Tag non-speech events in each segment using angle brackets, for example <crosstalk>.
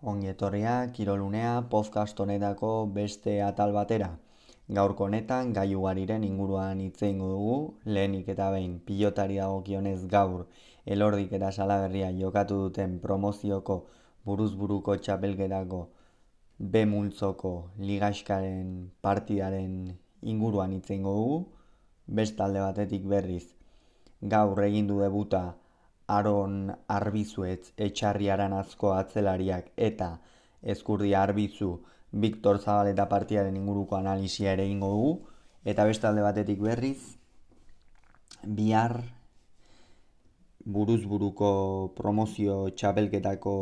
Ongi etorria, kirolunea, podcast honetako beste atal batera. Gaurko honetan, gai ugariren inguruan hitzein dugu, lehenik eta behin pilotari dagokionez gaur elordik eta salaberria jokatu duten promozioko buruzburuko txapelketako B multzoko ligaskaren partidaren inguruan hitzein dugu, bestalde batetik berriz. Gaur egin du debuta Aron Arbizuetz etxarri aranazko atzelariak eta ezkurdi Arbizu Viktor Zabaleta partiaren inguruko analisia ere ingo dugu. Eta bestalde batetik berriz bihar buruz buruko promozio txapelketako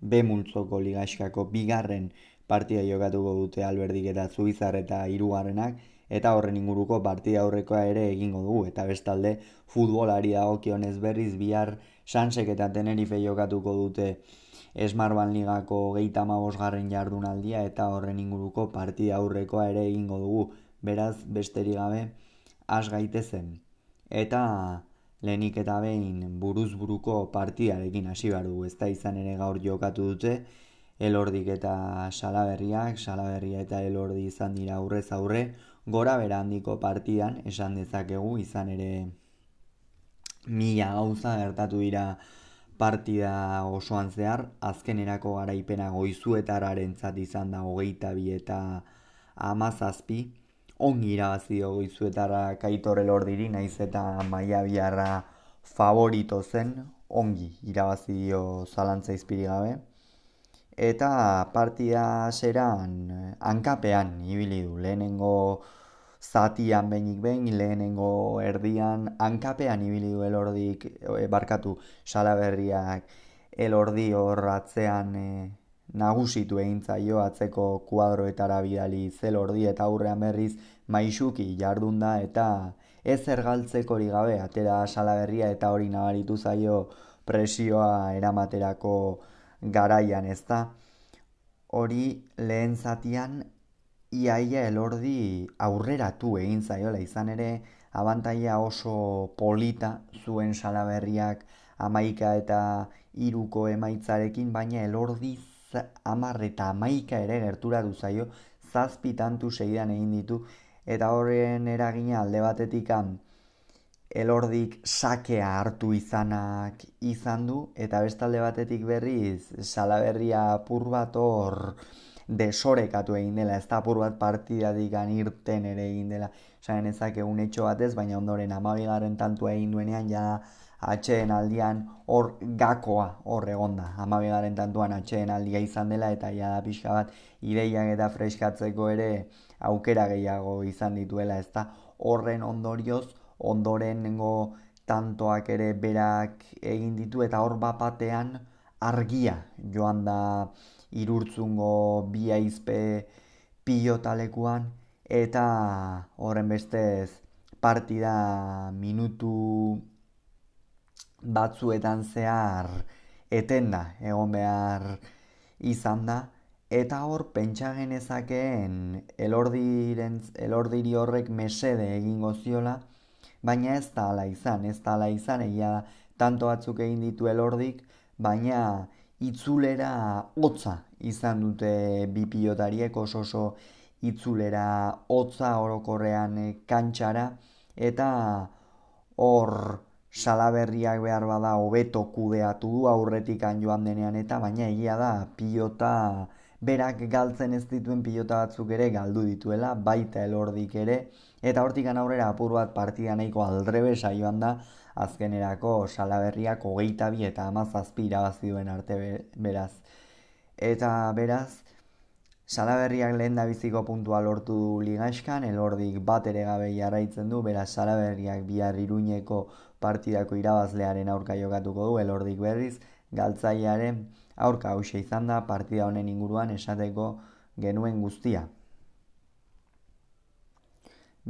B multzoko ligaskako bigarren partida jokatuko dute alberdik eta zubizar eta hirugarrenak eta horren inguruko partida aurrekoa ere egingo dugu. Eta bestalde futbolari dagokionez berriz bihar Sansek eta Tenerife jokatuko dute Esmarban ligako geita garren jardunaldia. Eta horren inguruko partida aurrekoa ere egingo dugu. Beraz besterik gabe has gaitezen. Eta lehenik eta behin buruz buruko partidarekin hasi behar dugu. Ez da izan ere gaur jokatu dute elordik eta salaberriak, salaberria eta elordi izan dira aurrez aurre, gora bera handiko partidan esan dezakegu izan ere mila gauza gertatu dira partida osoan zehar, azkenerako garaipena goizuetararen izan da hogeita bi eta amazazpi, ongi irabazi goizuetara kaitor elordiri, naiz eta maia biarra favorito zen, ongi irabazi dio zalantza izpiri gabe. Eta partida zeran hankapean ibili du, lehenengo zatian behinik behin, lehenengo erdian, hankapean ibili du elordik, e, barkatu, salaberriak, elordi hor atzean e, nagusitu egin zaio atzeko kuadroetara bidali zelordi eta aurrean berriz maixuki jardunda eta ez ergaltzeko hori gabe atera salaberria eta hori nabaritu zaio presioa eramaterako garaian ez da. Hori lehen zatian iaia elordi aurreratu egin zaiola. Izan ere abantaia oso polita zuen salaberriak amaika eta iruko emaitzarekin, baina elordi amar eta amaika ere gerturatu zaio. Zazpi tantu segidan egin ditu. Eta horren eragina alde batetik elordik sakea hartu izanak izan du eta bestalde batetik berriz salaberria pur bat hor desorekatu egin dela, ez da apur bat partidadik irten ere egin dela, esan egun etxo batez, baina ondoren amabigaren tantua egin duenean, ja atxeen aldian hor gakoa hor egonda, amabigaren tantuan atxeen aldia izan dela, eta ja da pixka bat ideiak eta freskatzeko ere aukera gehiago izan dituela, ez da horren ondorioz, ondoren nengo tantoak ere berak egin ditu, eta hor bapatean argia joan da irurtzungo bi aizpe pilotalekuan eta horren bestez partida minutu batzuetan zehar etenda egon behar izan da. Eta hor pentsa genezakeen elordiri horrek mesede egingo ziola baina ez da hala izan ez da hala izan egia tanto batzuk egin ditu elordik baina itzulera hotza izan dute bi pilotariek oso oso itzulera hotza orokorrean eh, kantxara eta hor salaberriak behar bada hobeto kudeatu du aurretik joan denean eta baina egia da pilota berak galtzen ez dituen pilota batzuk ere galdu dituela baita elordik ere eta hortik aurrera apur bat partida nahiko aldrebesa joan da azkenerako salaberriak hogeita bi eta amazazpi irabazi duen arte beraz. Eta beraz, salaberriak lehen da biziko puntua lortu du ligaiskan, elordik bat ere gabe jarraitzen du, beraz salaberriak bihar iruñeko partidako irabazlearen aurka jokatuko du, elordik berriz, galtzailearen aurka hause izan da, partida honen inguruan esateko genuen guztia.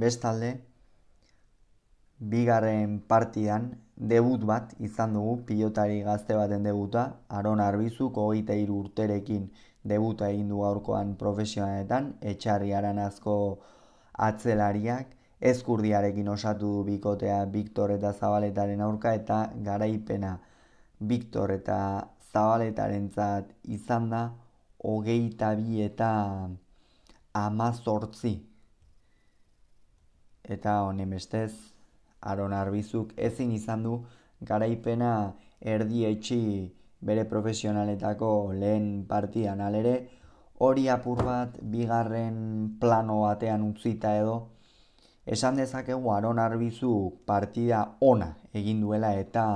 Bestalde, bigarren partidan debut bat izan dugu pilotari gazte baten debuta, Aron Arbizuk hogeita hiru urterekin debuta egin du gaurkoan profesionaletan, etxarri aranazko atzelariak, ezkurdiarekin osatu du bikotea Viktor eta Zabaletaren aurka eta garaipena Viktor eta zabaletaren zat izan da hogeita bi eta amazortzi. Eta honen bestez, aron arbizuk ezin izan du garaipena erdi etxi bere profesionaletako lehen partidan alere, hori apur bat bigarren plano batean utzita edo, esan dezakegu aron arbizu partida ona egin duela eta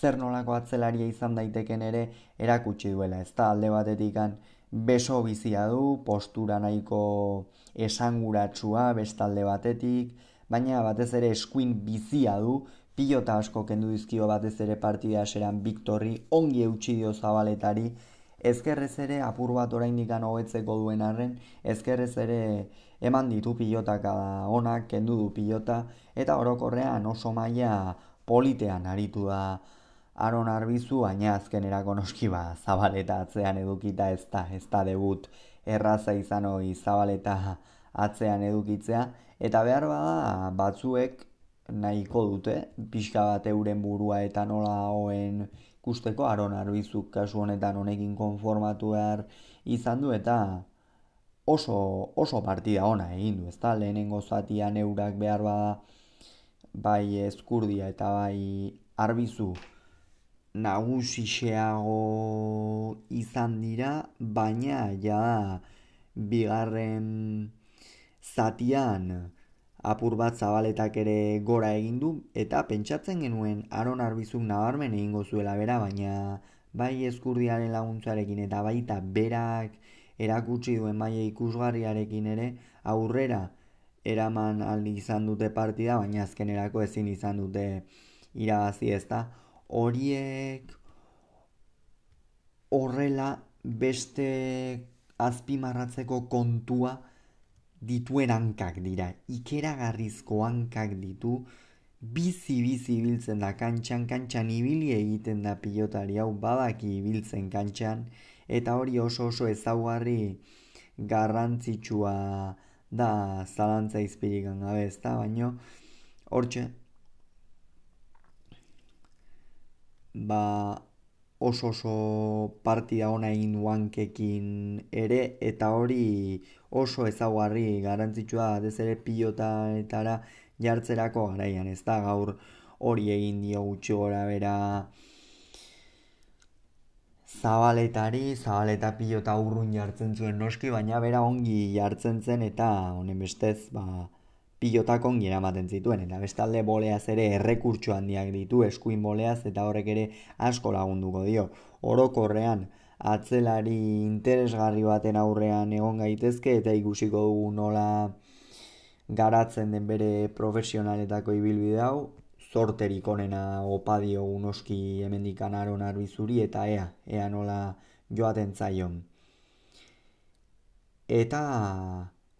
zer nolako atzelaria izan daiteken ere erakutsi duela. Ez da alde batetik beso bizia du, postura nahiko esanguratsua bestalde batetik, baina batez ere eskuin bizia du, pilota asko kendu dizkio batez ere partida eseran Victorri, ongi eutxi dio zabaletari, ezkerrez ere apur bat oraindik hobetzeko duen arren, ezkerrez ere eman ditu pilotaka onak, kendu du pilota, eta orokorrean oso maila politean aritu da aron arbizu, baina azken erako noski ba, zabaleta atzean edukita ez da, ez da debut erraza izan hori zabaleta atzean edukitzea, eta behar bada batzuek nahiko dute, pixka bat euren burua eta nola hoen ikusteko. Aron arbizuk kasu honetan honekin konformatu behar izan du eta oso, oso partida ona egin du, ezta? Lehenengo zatian eurak behar bada bai eskurdia eta bai arbizu nagusixeago izan dira, baina ja bigarren zatian apur bat zabaletak ere gora egin du eta pentsatzen genuen Aron Arbizuk nabarmen egingo zuela bera baina bai eskurdiaren laguntzarekin eta baita berak erakutsi duen maila ikusgarriarekin ere aurrera eraman aldi izan dute partida baina azkenerako ezin izan dute irabazi ezta horiek horrela beste azpimarratzeko kontua dituen hankak dira, ikeragarrizko hankak ditu, bizi-bizi ibiltzen da kantxan, kantxan ibili egiten da pilotari hau badaki ibiltzen kantxan, eta hori oso oso ezaugarri garrantzitsua da zalantza izpirikan gabe ez da, baino hortxe, ba, oso oso partida ona egin duankekin ere eta hori oso ezaguarri garantzitsua ez ere pilotaetara jartzerako garaian ez da? Gaur hori egin dio gutxi gora bera zabaletari, zabaleta pilota urrun jartzen zuen noski, baina bera ongi jartzen zen eta honen bestez, ba, pilotak ongi eramaten zituen, eta bestalde boleaz ere errekurtso handiak ditu eskuin boleaz, eta horrek ere asko lagunduko dio. Orokorrean, atzelari interesgarri baten aurrean egon gaitezke, eta ikusiko dugu nola garatzen den bere profesionaletako ibilbide hau, zorterik onena opadio unoski hemendikan aron arbizuri, eta ea, ea nola joaten zaion. Eta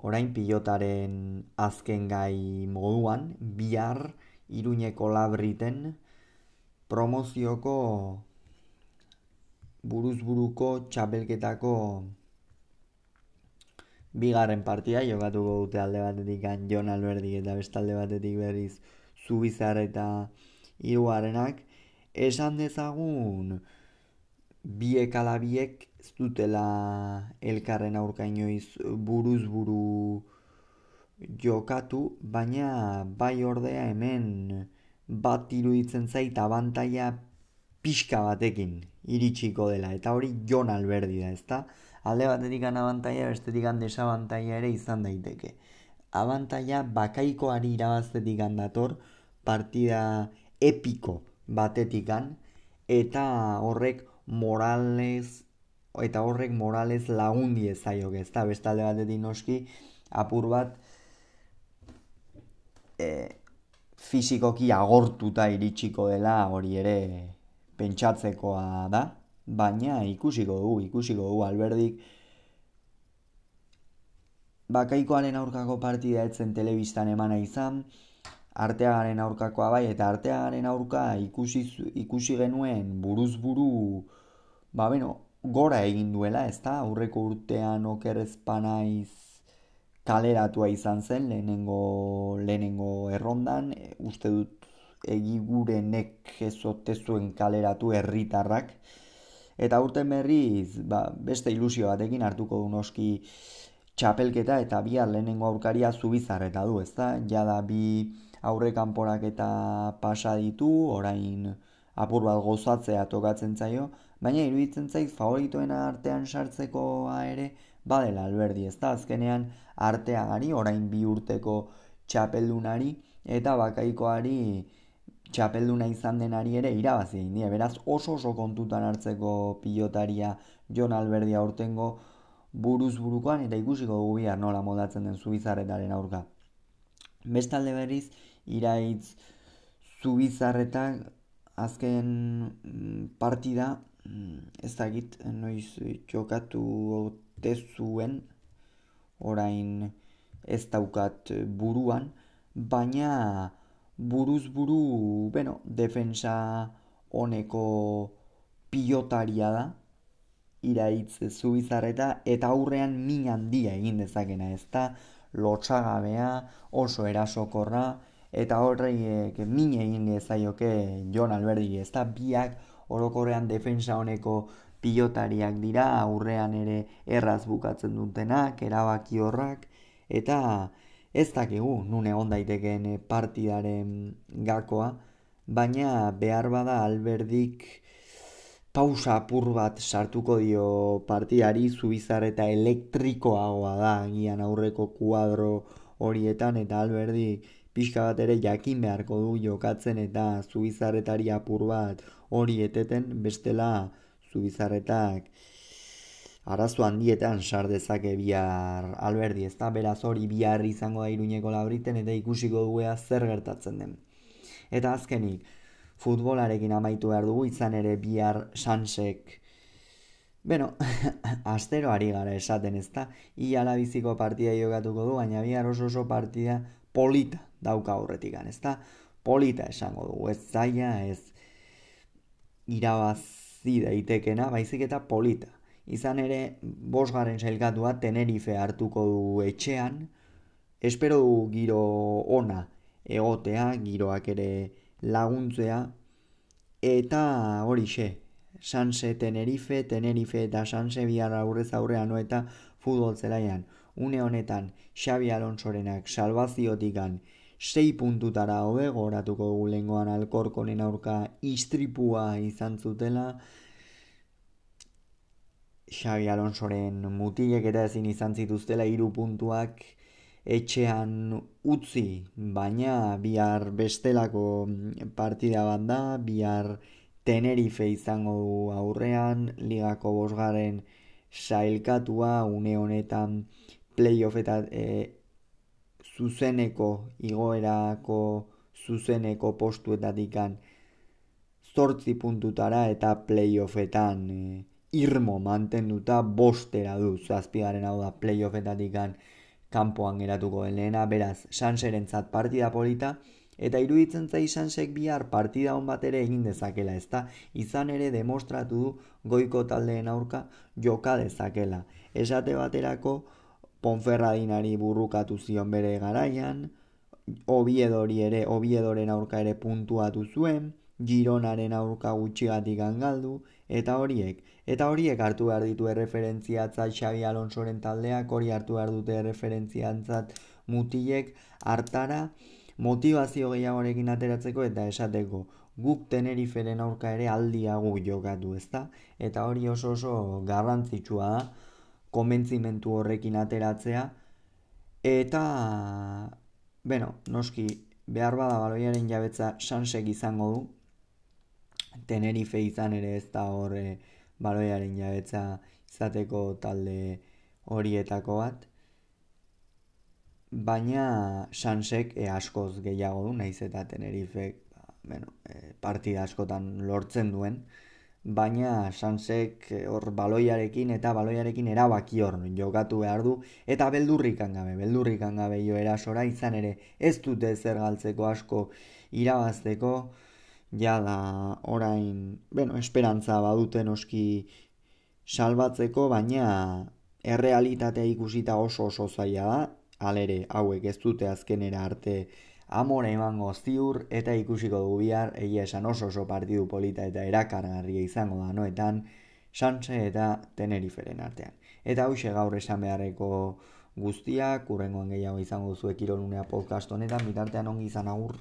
orain pilotaren azken gai moduan, bihar iruñeko labriten promozioko buruzburuko txapelketako bigarren partia jokatuko dute alde batetik Jon Alberdi eta bestalde batetik berriz Zubizar eta Iruarenak esan dezagun biek alabiek ez dutela elkarren aurka inoiz buruz buru jokatu, baina bai ordea hemen bat iruditzen zait abantaia pixka batekin iritsiko dela, eta hori Jon Alberdi da, ezta? Alde batetik abantaia, bestetik desabantaia ere izan daiteke. Abantaia bakaikoari irabaztetik dator partida epiko batetikan, eta horrek moralez eta horrek moralez lagundi ezaiok ez da, bestalde bat noski apur bat e, fizikoki agortuta iritsiko dela hori ere pentsatzekoa da, baina ikusiko dugu, ikusiko dugu alberdik. Bakaikoaren aurkako partida etzen telebistan emana izan, arteagaren aurkakoa bai, eta arteagaren aurka ikusi, ikusi genuen buruz buru, ba beno, gora egin duela, ez da, aurreko urtean okerrezpanaiz kaleratua izan zen, lehenengo, lehenengo errondan, e, uste dut egigurenek ezotezuen kaleratu herritarrak, eta urten berriz ba, beste ilusio batekin hartuko du noski txapelketa eta bi lehenengo aurkaria zubizar eta du, ezta? Jada bi aurre kanporak eta pasa ditu, orain apur bat gozatzea tokatzen zaio, baina iruditzen zaiz favoritoena artean sartzekoa ere badela alberdi, ezta? Azkenean arteagari, orain bi urteko txapeldunari, eta bakaikoari txapelduna izan denari ere irabazi egin die. Beraz oso oso kontutan hartzeko pilotaria Jon Alberdi aurtengo buruz burukoan eta ikusiko dugu bihar nola moldatzen den Zubizarretaren aurka. Bestalde berriz iraitz Zubizarretak azken mm, partida ez dakit noiz txokatu zuen orain ez daukat buruan, baina buruz buru, bueno, defensa honeko pilotaria da, iraitz zubizarreta, eta aurrean min handia egin dezakena, ez da, lotxagabea, oso erasokorra, eta horreiek min egin dezaioke Jon Alberdi, ez da, biak orokorrean defensa honeko pilotariak dira, aurrean ere erraz bukatzen dutenak, erabaki horrak, eta ez dakigu nun egon daitekeen eh, partidaren gakoa, baina behar bada alberdik pausa apur bat sartuko dio partidari zubizar eta elektrikoagoa da gian aurreko kuadro horietan eta alberdi pixka bat ere jakin beharko du jokatzen eta zubizarretari apur bat hori eteten bestela zubizarretak arazo handietan sar dezake bihar. Alberdi, ezta beraz hori bihar izango da iruñeko labriten eta ikusiko duea zer gertatzen den. Eta azkenik, futbolarekin amaitu behar dugu izan ere bihar sansek Beno, <laughs> astero ari gara esaten ez da, iala biziko partida jokatuko du, baina bihar oso oso partida polita dauka horretik ez da, polita esango dugu, ez zaila, ez irabazi daitekena, baizik eta polita. Izan ere bosgarren sailkatua Tenerife hartuko du etxean, espero du giro ona egotea, giroak ere laguntzea, eta hori xe, Sanse Tenerife, Tenerife eta Sanse bihar aurrez aurrean eta futbol zelaian. Une honetan Xabi Alonsorenak salvaziotikan sei puntutara hobe goratuko dugu lengoan alkorkonen aurka istripua izan zutela, Xabi Alonsoren mutilek eta ezin izan zituztela hiru puntuak etxean utzi, baina bihar bestelako partida bat da, bihar Tenerife izango du aurrean, ligako bosgaren sailkatua, une honetan playoff eta e, zuzeneko igoerako zuzeneko postuetatik zortzi puntutara eta playoffetan e, irmo mantenduta bostera du zazpigaren hau da playoffetatik kanpoan geratuko den lehena, beraz, Sanserentzat partida polita, eta iruditzen zai Sansek bihar partida hon bat ere egin dezakela, ezta izan ere demostratu du goiko taldeen aurka joka dezakela. Esate baterako, Ponferradinari burrukatu zion bere garaian, Obiedori ere, Obiedoren aurka ere puntuatu zuen, Gironaren aurka gutxigatik galdu, eta horiek, eta horiek hartu behar ditu erreferentziatzat Xabi Alonsoren taldeak, hori hartu behar dute erreferentziatzat mutilek hartara, motivazio gehiagorekin ateratzeko eta esateko guk teneriferen aurka ere aldiagu jokatu ezta, eta hori oso oso garrantzitsua da, konbentzimentu horrekin ateratzea, eta, bueno, noski, behar bada baloiaren jabetza sansek izango du, Tenerife izan ere ez da hor e, baloiaren jabetza izateko talde horietako bat. Baina Sansek e, askoz gehiago du, naiz eta Tenerife ba, bueno, e, partida askotan lortzen duen. Baina Sansek hor baloiarekin eta baloiarekin erabaki hor jokatu behar du. Eta beldurrikan gabe, beldurrikan gabe jo erasora izan ere ez dute zer galtzeko asko irabazteko ja da orain, bueno, esperantza baduten oski salbatzeko, baina errealitatea ikusita oso oso zaila da, alere hauek ez dute azkenera arte amore emango ziur eta ikusiko dugu bihar egia esan oso oso partidu polita eta erakargarria izango da noetan Sanche eta Teneriferen artean. Eta hause gaur esan beharreko guztiak, urrengoan gehiago izango zuek irolunea podcast honetan, bitartean ongi izan agur.